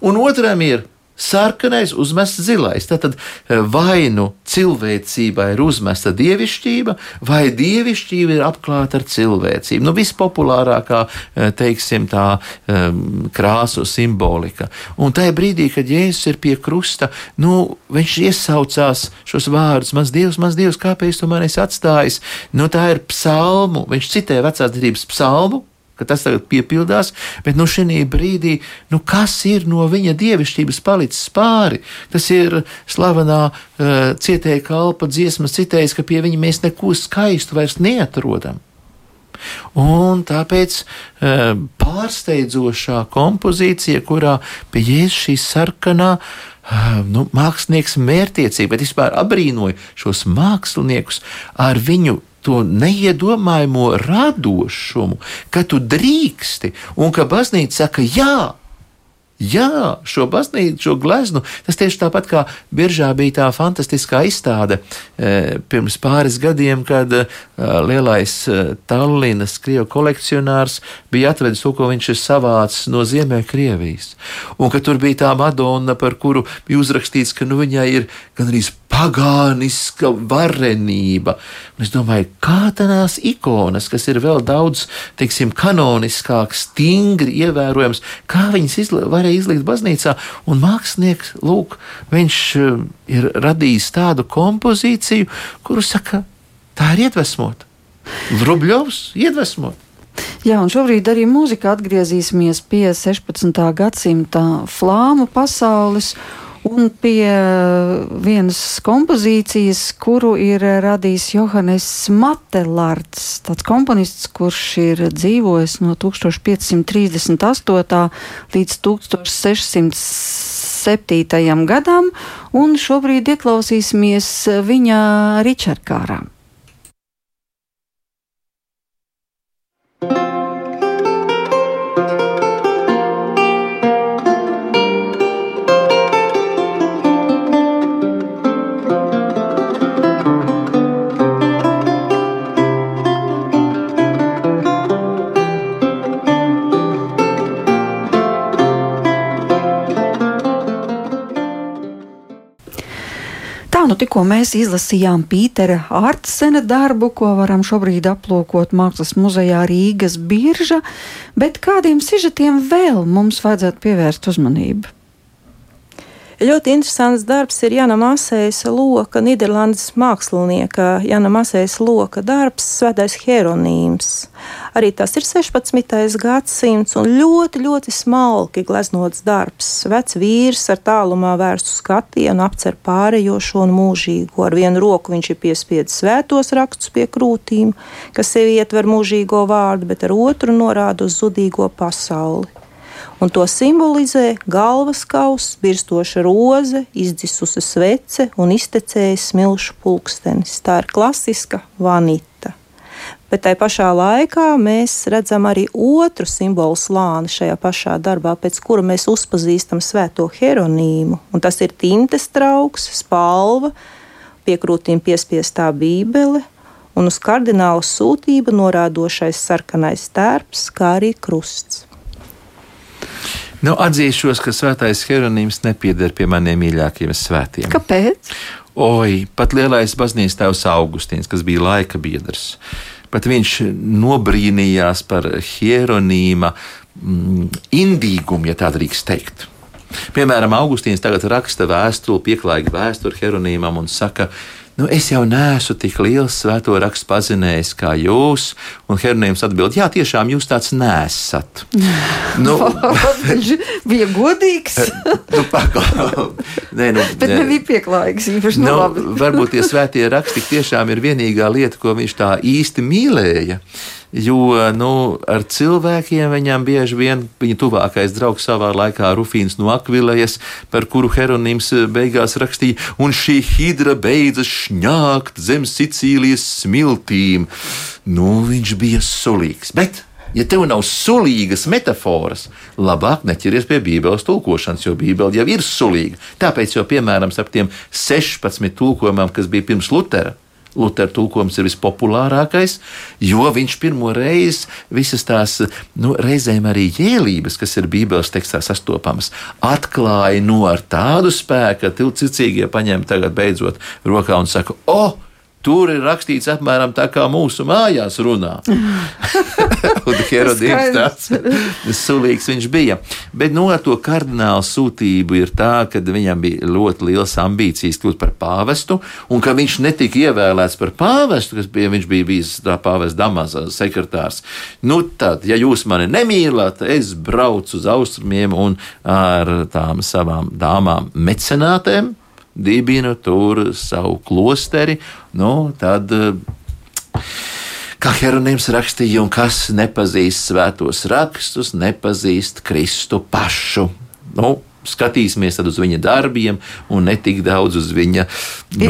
un otram ir sarkanais, uzmests zilais. Tad vai nu cilvēcībai ir uzmesta dievišķība, vai dievišķība ir apklāta ar cilvēcību. Nu, vispopulārākā, eh, teiksim, tā um, krāsu simbolika. Un tajā brīdī, kad Jēzus ir pie krusta, nu, viņš iesaucās šos vārdus: Mans Dievs, mans Dievs, kāpēc tu mani esi atstājis? Nu, tā ir psalmu, viņš citē vecās derības psalmu ka tas tagad piepildās, bet nu šī brīdī, nu kas ir no viņa dievišķības palicis pāri? Tas ir slavenā uh, cietēja kalpa dziesmas citējis, ka pie viņa mēs neko skaistu vairs neatrodam. Un tāpēc uh, pārsteidzošā kompozīcija, kurā pie jēzus šī sarkanā uh, nu, mākslinieks mērķtiecība, bet vispār abrīnoja šos māksliniekus ar viņu to neiedomājamo radošumu, ka tu drīksti un ka baznīca saka, jā, Jā, šo baznīcu, šo gleznu, tas tieši tāpat kā Biržā bija tā fantastiskā izstāde e, pirms pāris gadiem, kad e, lielais e, Tallinas krievu kolekcionārs bija atvedis to, ko viņš ir savācis no Ziemeļkrievijas. Un ka tur bija tā Madonna, par kuru bija uzrakstīts, ka nu, viņai ir gan arī pagāniska varenība. Un es domāju, kā tās ikonas, kas ir vēl daudz, teiksim, kanoniskākas, stingri ievērojams, kā viņas izla varēja izlikt baznīcā. Un mākslinieks, lūk, viņš eh, ir radījis tādu kompozīciju, kuru saka, tā ir iedvesmota. Vrubļovs iedvesmot. Jā, un šobrīd arī mūzika atgriezīsimies pie 16. gadsimta flāmu pasaules un pie vienas kompozīcijas, kuru ir radījis Johannes Matelārds, tāds komponists, kurš ir dzīvojis no 1538. līdz 1607. gadam, un šobrīd ieklausīsimies viņa Ričardkārā. Nu tikko mēs izlasījām Pītera Artsena darbu, ko varam šobrīd aplūkot Mākslas muzejā Rīgas birža, bet kādiem sižetiem vēl mums vajadzētu pievērst uzmanību? Ļoti interesants darbs ir Jana Masējas loka, Nīderlandes mākslinieka Jana Masējas loka darbs, Svētais Hieronīms. Arī tas ir 16. gadsimts un ļoti, ļoti smalki gleznots darbs. Vecs vīrs ar tālumā vērstu skatienu apcer pārējošo un mūžīgo. Ar vienu roku viņš ir piespiedzis svētos rakstus pie krūtīm, kas sevi ietver mūžīgo vārdu, bet ar otru norāda uz zudīgo pasauli un to simbolizē galvas kauss, birstoša roze, izdzisusi svece un iztecējis smilšu pulkstenis. Tā ir klasiska vanita. Bet tajā pašā laikā mēs redzam arī otru simbolu slāni šajā pašā darbā, pēc kura mēs uzpazīstam svēto hieronīmu. Un tas ir tintes trauks, spalva, piekrūtīm piespiestā bībele un uz kardināla sūtību norādošais sarkanais tērps, kā arī krusts. Nu, atzīšos, ka svētais Hieronīms nepieder pie maniem mīļākajiem svētiem. Kāpēc? Oi, pat lielais baznīcas tēvs Augustīns, kas bija laika biedrs, pat viņš nobrīnījās par Hieronīma mm, indīgumu, ja tā drīkst teikt. Piemēram, Augustīns tagad raksta vēstuli, pieklājīgu vēstuli Hieronīmam un saka, ka nu, es jau neesmu tik liels svēto rakstu pazinējis kā jūs. Un Hernēms atbild, jā, tiešām jūs tāds nesat. nu, Viņš bija godīgs. nu, Nē, nu, Bet nebija pieklājīgs. Īpaši nu, varbūt tie svētie raksti tiešām ir vienīgā lieta, ko viņš tā īsti mīlēja jo nu, ar cilvēkiem viņam bieži vien viņa tuvākais draugs savā laikā Rufīns no Akvilējas, par kuru Heronīms beigās rakstīja, un šī hidra beidzas šņākt zem Sicīlijas smiltīm. Nu, viņš bija sulīgs. Bet Ja tev nav sulīgas metafāras, labāk neķeries pie Bībeles tulkošanas, jo Bībele jau ir sulīga. Tāpēc, jau, piemēram, ap tiem 16 tulkojumiem, kas bija pirms Lutera, Lutera tulkojums ir vispopulārākais, jo viņš pirmo reizi visas tās nu, reizēm arī jēlības, kas ir Bībeles tekstā sastopamas, atklāja no ar tādu spēku, ka tilcīgie paņem tagad beidzot rokā un saka, o! Oh, Tur ir rakstīts apmēram tā, kā mūsu mājās runā. un Herodīns tāds sulīgs viņš bija. Bet no nu, to kardinālu sūtību ir tā, ka viņam bija ļoti liels ambīcijas kļūt par pāvestu, un ka viņš netika ievēlēts par pāvestu, kas bija, viņš bija bijis tā pāvesta Damasa sekretārs. Nu tad, ja jūs mani nemīlat, es braucu uz austrumiem un ar tām savām dāmām mecenātēm dibina tur savu klosteri, nu, tad. Kā Hieronīms rakstīja, un kas nepazīst svētos rakstus, nepazīst Kristu pašu. Nu, skatīsimies uz viņa darbiem un ne tik daudz uz viņa nu,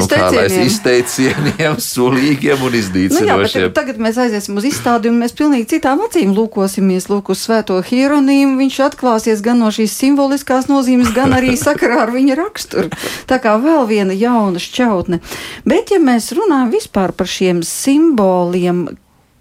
izteicieniem, sulīgiem un izdīcinošiem. Nu jā, tagad mēs aiziesim uz izstādi un mēs pilnīgi citām acīm lūkosimies lūk uz svēto hieronīmu. Viņš atklāsies gan no šīs simboliskās nozīmes, gan arī sakarā ar viņa raksturu. Tā kā vēl viena jauna šķautne. Bet ja mēs runājam vispār par šiem simboliem,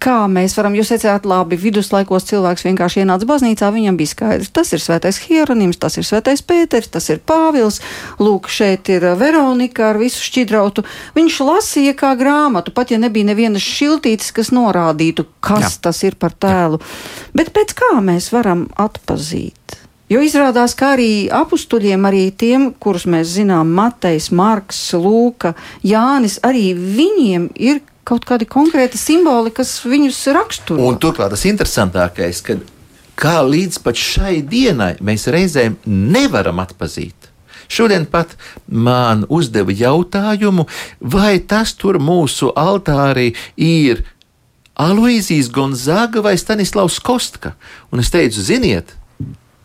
kā mēs varam, jūs teicāt, labi, viduslaikos cilvēks vienkārši ienāca baznīcā, viņam bija skaidrs, tas ir svētais Hieronims, tas ir svētais Pēters, tas ir Pāvils, lūk, šeit ir Veronika ar visu šķidrautu. Viņš lasīja kā grāmatu, pat ja nebija nevienas šiltītes, kas norādītu, kas Jā. tas ir par tēlu. Jā. Bet pēc kā mēs varam atpazīt? Jo izrādās, ka arī apstuļiem, arī tiem, kurus mēs zinām, Matejs, Marks, Lūka, Jānis, arī viņiem ir kaut kādi konkrēti simboli, kas viņus raksturo. Un turklāt tas interesantākais, ka kā līdz pat šai dienai mēs reizēm nevaram atpazīt. Šodien pat man uzdeva jautājumu, vai tas tur mūsu altārī ir Aloizijas Gonzaga vai Stanislavs Kostka. Un es teicu, ziniet,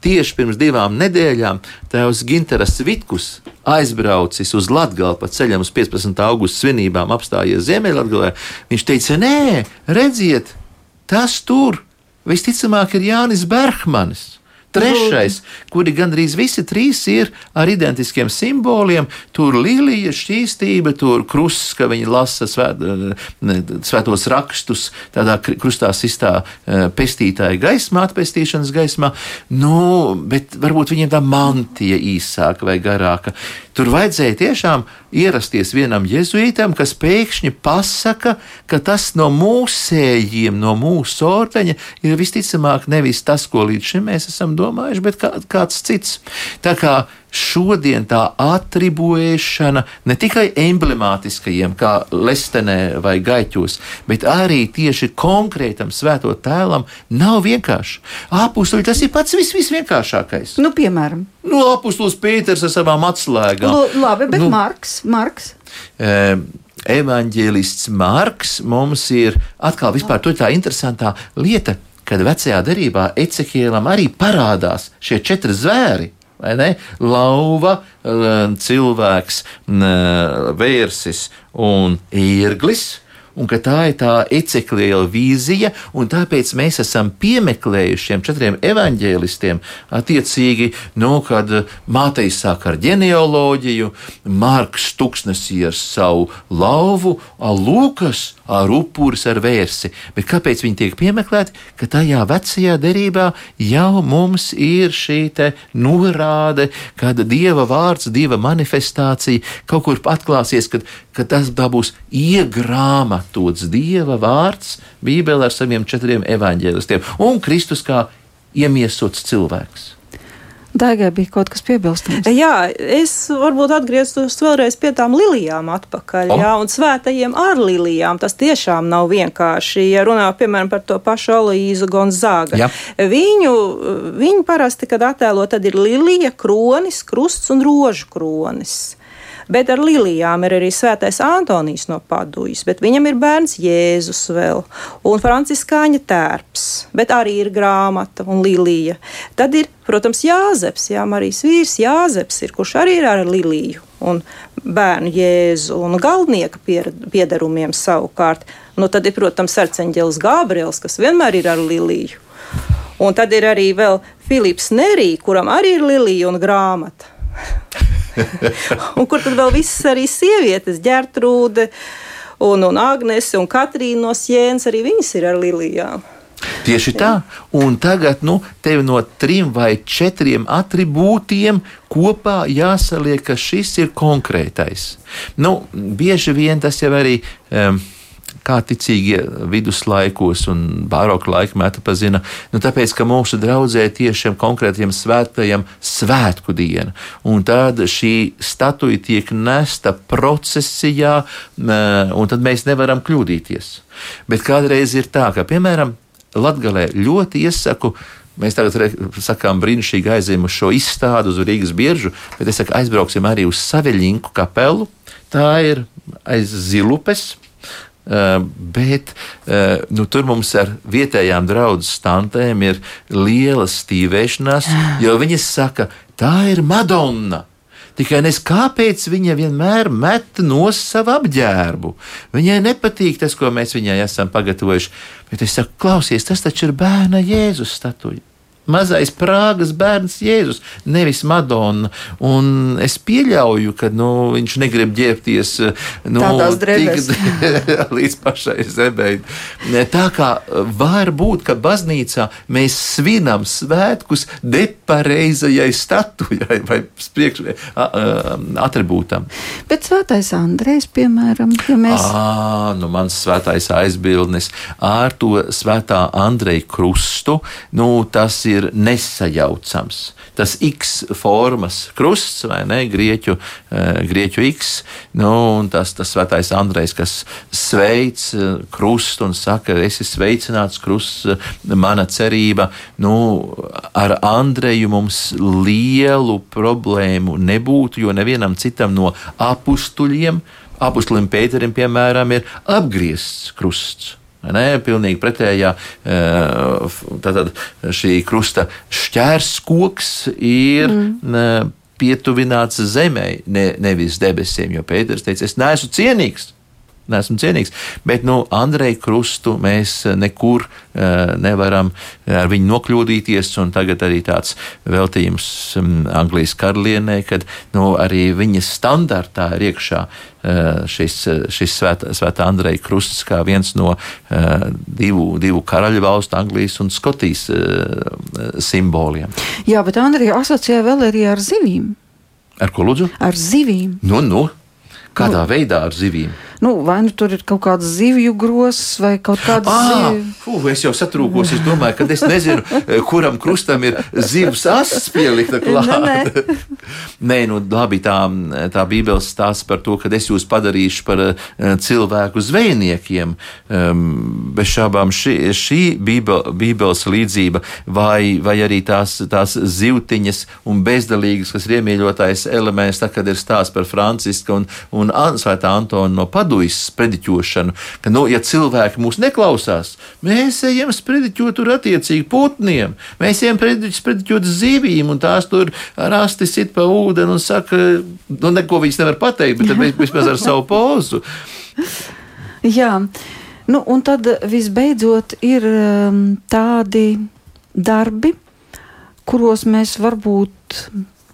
tieši pirms divām nedēļām tēvs Ginteras Vitkus aizbraucis uz Latviju pa ceļam uz 15. augusta svinībām, apstājies Ziemeļvidgājā. Viņš teica, nē, redziet, tas tur visticamāk ir Jānis Bergmanis. Trešais, kuri gandrīz visi trīs ir ar identiskiem simboliem. Tur līnija, šķīstība, tur krusts, ka viņi lasa svēt, svētos rakstus tādā krustā sistā eh, pestītāja gaismā, atpestīšanas gaismā. Nu, bet varbūt viņiem tā mantija īsāka vai garāka. Tur vajadzēja tiešām ierasties vienam jēzuītam, kas pēkšņi pasaka, ka tas no mūsējiem, no mūsu ordeņa ir visticamāk nevis tas, ko līdz šim mēs esam domājuši, bet kā, kāds cits. Tā kā šodien tā atribuēšana ne tikai emblemātiskajiem, kā lestenē vai gaiķos, bet arī tieši konkrētam svēto tēlam nav vienkārši. Apustuļi tas ir pats vis, visvienkāršākais. Nu, piemēram. Nu, apustulis Pēters ar savām atslēgām. L labi, bet nu, Marks, Marks. E, Evanģēlists Marks mums ir atkal vispār tā interesantā lieta, kad vecajā derībā Ecehielam arī parādās šie četri zvēri. Lauva, cilvēks, vērsis un ērglis. Un ka tā ir tā ecekliela vīzija, un tāpēc mēs esam piemeklējuši šiem četriem evaņģēlistiem, attiecīgi, nu, kad mātei sāk ar ģenealoģiju, Marks Tuksnesī ar savu lauvu, Lūkas ar upuris ar vērsi. Bet kāpēc viņi tiek piemeklēti? Ka tajā vecajā derībā jau mums ir šī norāde, kad dieva vārds, dieva manifestācija kaut kur atklāsies, kad, kad tas būs iegrāmatots dieva vārds Bībelē ar saviem četriem evaņģēlistiem un Kristus kā iemiesots cilvēks. Daigai bija kaut kas piebilstams. Jā, es varbūt atgrieztos vēlreiz pie tām lilijām atpakaļ, oh. jā, un svētajiem ar lilijām. Tas tiešām nav vienkārši. Ja runā, piemēram, par to pašu Aloīzu Gonzāga. Jā. Viņu, viņu parasti, kad attēlo, tad ir lilija, kronis, krusts un rožu kronis. Bet ar lilijām ir arī svētais Antonijs no Padujas, bet viņam ir bērns Jēzus vēl, un franciskāņa tērps, bet arī ir grāmata un lilija. Tad ir, protams, Jāzeps, Jā, Marijas vīrs Jāzeps, ir, kurš arī ir ar liliju un bērnu jēzu un galdnieka piedarumiem savukārt. Nu, tad ir, protams, arcēnģelis Gābriels, kas vienmēr ir ar liliju. Un tad ir arī vēl Filips Nerī, kuram arī ir lilija un grāmata. un kur tad vēl visas arī sievietes, ģērtrūde un, un Agnese un Katrīna no Sienas, arī viņas ir ar lilijām. Tieši tā, un tagad nu, tev no trim vai četriem attribūtiem kopā jāsaliek, ka šis ir konkrētais. Nu, bieži vien tas jau arī. Um, kā ticīgie viduslaikos un baroka laikmetā pazina. Nu, tāpēc, ka mūsu draudzē tieši šiem konkrētiem svētajiem svētku diena, un tad šī statuja tiek nesta procesijā, un tad mēs nevaram kļūdīties. Bet kādreiz ir tā, ka, piemēram, Latgalē ļoti iesaku Mēs tagad sakām, brīnišķīgi aizējām uz šo izstādi, uz Rīgas biežu, bet es saku, aizbrauksim arī uz Saviļņu kapelu. Tā ir aiz Zilupes, bet uh, nu, tur mums ar vietējām draugu stantēm ir liela stīvēšanās, jo viņas saka, tā ir Madonna. Tikai nes kāpēc viņa vienmēr met no savu apģērbu. Viņai nepatīk tas, ko mēs viņai esam pagatavojuši. Bet es saku, klausies, tas taču ir bērna Jēzus statuja mazais Prāgas bērns Jēzus, nevis Madonna. Un es pieļauju, ka nu, viņš negrib ģērbties nu, tik, līdz pašai zemei. Tā kā var būt, ka baznīcā mēs svinam svētkus nepareizajai statujai vai priekš, atribūtam. Bet svētais Andrejs, piemēram, ja mēs. À, nu mans svētais aizbildnis ar to svētā Andreja krustu, nu tas ir ir nesajaucams. Tas X formas krusts vai ne, grieķu, uh, grieķu X, nu, un tas, tas svētais Andrejs, kas sveic uh, krustu un saka, esi sveicināts krusts, uh, mana cerība. Nu, ar Andreju mums lielu problēmu nebūtu, jo nevienam citam no apstuļiem, apustulim Pēterim, piemēram, ir apgriezts krusts. Nē, pilnīgi pretējā. Tātad šī krusta šķērskoks ir. Mm. Pietuvināts zemē, ne, nevis debesīm, jo Pēters teica, es neesmu cienīgs neesmu cienīgs. Bet nu, Andreju Krustu mēs nekur uh, nevaram ar viņu nokļūdīties. Tagad arī tāds veltījums um, Anglijas karalienei, kad nu, arī viņas standartā ir iekšā šis, šis svētā, svētā Andreja Krusts kā viens no uh, divu, divu karaļu valstu, Anglijas un Skotijas uh, simboliem. Jā, bet Andrija asociē vēl arī ar zivīm. Ar ko lūdzu? Ar zivīm. Nu, nu. Kādā nu, veidā ar zivīm? Nu, vai nu tur ir kaut kāds zivju grozs vai kaut kāds zivs. Es jau satrūkos. Es domāju, ka es nezinu, eh, kuram krustam ir zivs asis pielikta klāta. nē, nē. nē, nu labi, tā, tā Bībeles stāsta par to, ka es jūs padarīšu par uh, cilvēku zvejniekiem. Um, bez šābām šī, šī bībel, Bībeles līdzība vai, vai arī tās, tās zivtiņas un bezdalīgas, kas ir iemīļotais elements, tā, kad ir stāsts par Francisku un, un Svētā Antonu no padujas sprediķošanu, ka, nu, ja cilvēki mūs neklausās, mēs ejam sprediķot tur attiecīgi putniem, mēs ejam sprediķot zivīm, un tās tur rasti sit pa ūdeni un saka, nu, neko viņas nevar pateikt, bet mēs vismaz ar savu pozu. Jā, nu, un tad visbeidzot ir um, tādi darbi, kuros mēs varbūt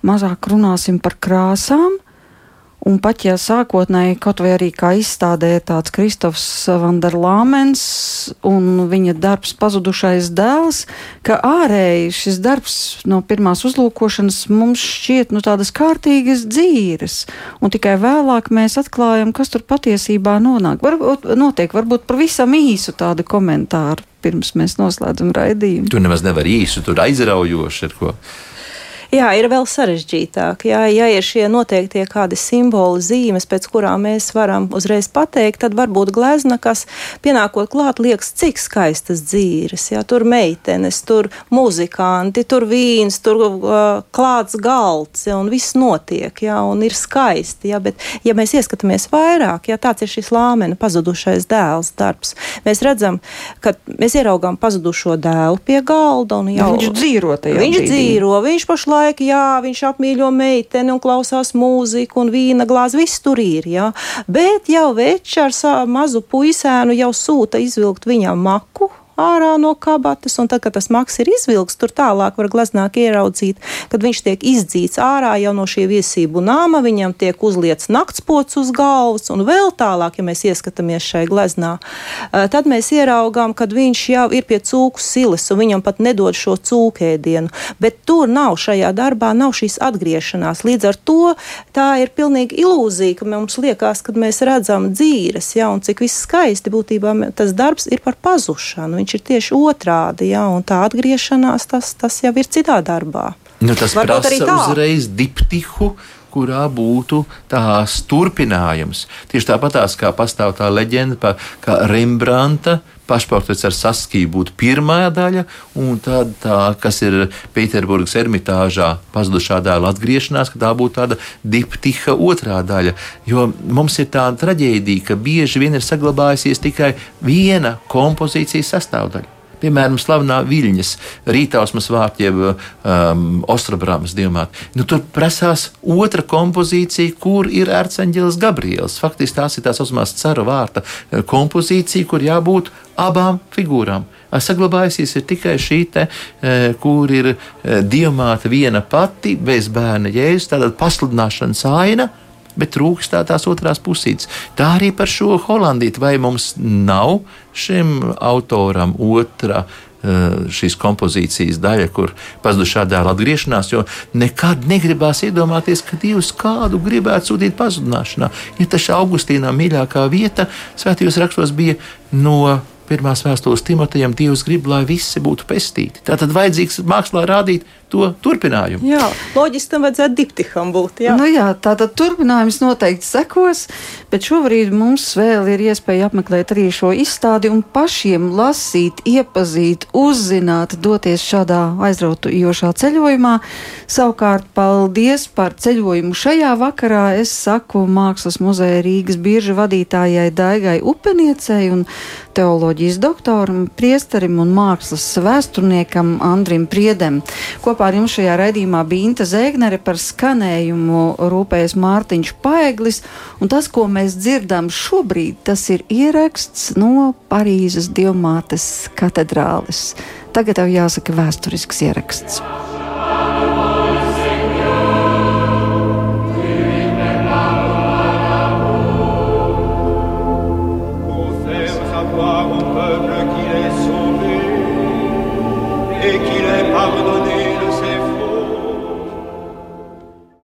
mazāk runāsim par krāsām, Un pat ja sākotnēji kaut vai arī kā izstādē tāds Kristofs Vanderlāmens un viņa darbs pazudušais dēls, ka ārēji šis darbs no pirmās uzlūkošanas mums šķiet nu tādas kārtīgas dzīves, un tikai vēlāk mēs atklājam, kas tur patiesībā nonāk. Varbūt notiek, varbūt pavisam īsu tādu komentāru pirms mēs noslēdzam raidījumu. Tur nemaz nevar īsu, tur aizraujoši ir ko. Jā, ir vēl sarežģītāk. Jā, ja ir šie noteiktie kādi simboli, zīmes, pēc kurām mēs varam uzreiz pateikt, tad varbūt glezna, kas pienākot klāt, liekas, cik skaistas dzīves. Jā, tur meitenes, tur muzikanti, tur vīns, tur uh, klāts galds, jā, un viss notiek, jā, un ir skaisti. Jā, bet, ja mēs ieskatāmies vairāk, jā, tāds ir šis lāmena pazudušais dēls darbs. Mēs redzam, ka mēs ieraugām pazudušo dēlu pie galda, jau viņš dzīvo tajā. Viņš dzīvo, viņš pašlaik laiku, jā, viņš apmīļo meiteni un klausās mūziku un vīna glāzi, viss tur ir, jā. Bet jau večs ar mazu puisēnu jau sūta izvilkt viņam maku ārā no kabatas, un tad, kad tas maks ir izvilks, tur tālāk var gleznāk ieraudzīt, kad viņš tiek izdzīts ārā jau no šī viesību nama, viņam tiek uzliets naktspots uz galvas, un vēl tālāk, ja mēs ieskatāmies šai gleznā, tad mēs ieraugām, kad viņš jau ir pie cūku silas, un viņam pat nedod šo cūkēdienu, bet tur nav šajā darbā, nav šīs atgriešanās. Līdz ar to tā ir pilnīgi ilūzija, ka mums liekas, kad mēs redzam dzīves, ja, un cik viss skaisti būtībā tas darbs ir par pazušanu. Viņš ir tieši otrādi, ja, un tā atgriešanās tas, tas jau ir citā darbā. Nu, tas Varbūt prasa uzreiz diptihu, kurā būtu tās turpinājums. Tieši tāpatās kā pastāv tā leģenda par Rembrandta pašportrets ar saskiju būtu pirmā daļa, un tad tā, kas ir Pēterburgas ermitāžā pazudušā dēla atgriešanās, ka tā būtu tāda diptiha otrā daļa. Jo mums ir tāda traģēdija, ka bieži vien ir saglabājusies tikai viena kompozīcijas sastāvdaļa piemēram, slavenā viļņas, rītausmas vārti, jeb um, Ostrobrāmas diamāti. Nu, tur prasās otra kompozīcija, kur ir ērceņģelis Gabriels. Faktiski tās ir tās osmās cara vārta uh, kompozīcija, kur jābūt abām figūrām. Saglabājusies tikai šī, te, uh, kur ir uh, diamāta viena pati, bez bērna jēzus, tāda pasludināšanas aina bet trūkst tā tās otrās pusītes. Tā arī par šo Holandīti, vai mums nav šim autoram otra eh, šīs kompozīcijas daļa, kur pazudušā dēla atgriešanās, jo nekad negribās iedomāties, ka Dievs kādu gribētu sūtīt pazudināšanā. Ja tas Augustīnā mīļākā vieta svētajos rakstos bija no pirmās vēstules Timotejam, Dievs grib, lai visi būtu pestīti. Tā tad vajadzīgs mākslā rādīt to turpinājumu. Jā, loģiski tam vajadzētu diptiham būt. Jā, nu jā tā tad turpinājums noteikti sekos, bet šobrīd mums vēl ir iespēja apmeklēt arī šo izstādi un pašiem lasīt, iepazīt, uzzināt, doties šādā aizraujošā ceļojumā. Savukārt, paldies par ceļojumu šajā vakarā. Es saku Mākslas muzeja Rīgas bieža vadītājai Daigai Upeniecei un teoloģijas doktoram, priesterim un mākslas vēsturniekam Andrim Priedem. Kopā ar jums šajā raidījumā bija Inta Zēgnere par skanējumu rūpējas Mārtiņš Paeglis, un tas, ko mēs dzirdam šobrīd, tas ir ieraksts no Parīzes Dievmātes katedrāles. Tagad tev jāsaka vēsturisks ieraksts.